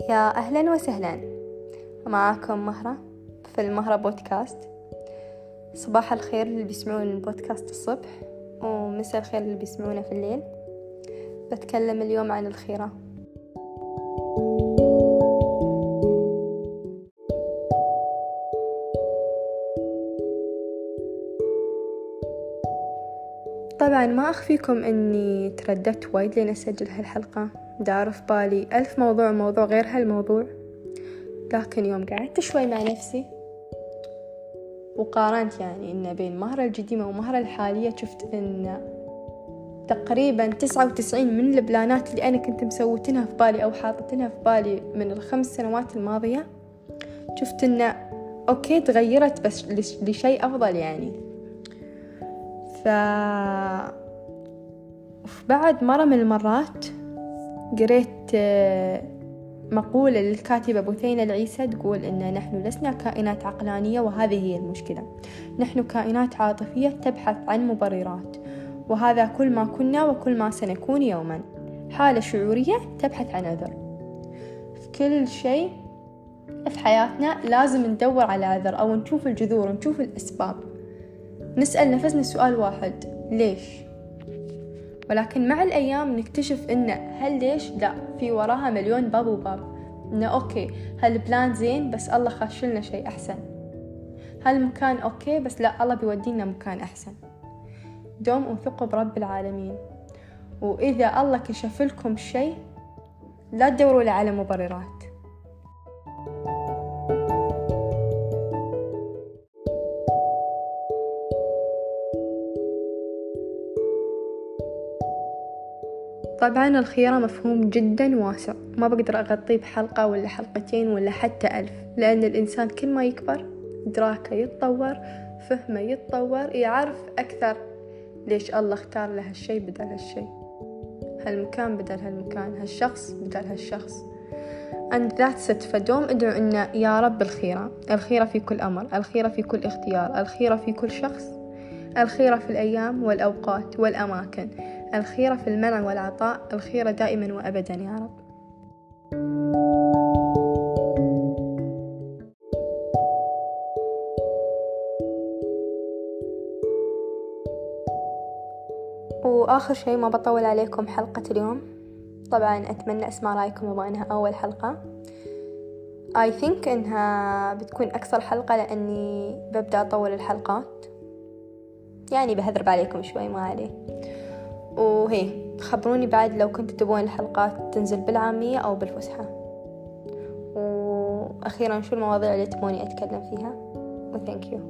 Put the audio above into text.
يا أهلا وسهلا. معاكم مهرة في المهرة بودكاست. صباح الخير اللي بيسمعون البودكاست الصبح ومساء الخير اللي بيسمعونه في الليل. بتكلم اليوم عن الخيرة. طبعا ما أخفيكم أني ترددت وايد لين أسجل هالحلقة. دار في بالي ألف موضوع موضوع غير هالموضوع. لكن يوم قعدت شوي مع نفسي وقارنت يعني إن بين مهرة القديمة ومهرة الحالية شفت إن تقريبا تسعة وتسعين من البلانات اللي أنا كنت مسوتنها في بالي أو حاطتنها في بالي من الخمس سنوات الماضية شفت إنه أوكي تغيرت بس لشيء أفضل يعني. ف بعد مرة من المرات قريت آه، مقولة للكاتبة بثينة العيسى تقول إن نحن لسنا كائنات عقلانية وهذه هي المشكلة. نحن كائنات عاطفية تبحث عن مبررات وهذا كل ما كنا وكل ما سنكون يوما. حالة شعورية تبحث عن عذر في كل شيء في حياتنا لازم ندور على عذر أو نشوف الجذور نشوف الأسباب. نسأل نفسنا سؤال واحد ليش؟ ولكن مع الأيام نكتشف إنه هل ليش؟ لا في وراها مليون باب وباب. إنه okay هال plan زين بس الله خاش لنا شيء أحسن. هالمكان okay بس لا الله بيودينا مكان أحسن. دوم وثقوا برب العالمين. وإذا الله كشف لكم شيء لا تدوروا على مبررات. طبعا الخيرة مفهوم جدا واسع. ما بقدر أغطيه بحلقة ولا حلقتين ولا حتى ألف لأن الإنسان كل ما يكبر إدراكه يتطور فهمه يتطور يعرف أكثر ليش الله اختار له هالشي بدل هالشي. هالمكان بدل هالمكان هالشخص بدل هالشخص. And that's it. فدوم ادعو إن يا رب الخيرة. الخيرة في كل أمر الخيرة في كل اختيار الخيرة في كل شخص الخيرة في الأيام والأوقات والأماكن. الخيرة في المنع والعطاء الخيرة دائما وأبدا يا رب. وآخر شي ما بطول عليكم حلقة اليوم. طبعا أتمنى أسمع رأيكم بما إنها أول حلقة. I think إنها بتكون أكثر حلقة لأني ببدأ أطول الحلقات. يعني بهذرب عليكم شوي ما عليه. وهي خبروني بعد لو كنتوا تبون الحلقات تنزل بالعامية أو بالفصحى وأخيرا شو المواضيع اللي تبوني أتكلم فيها؟ وثانك يو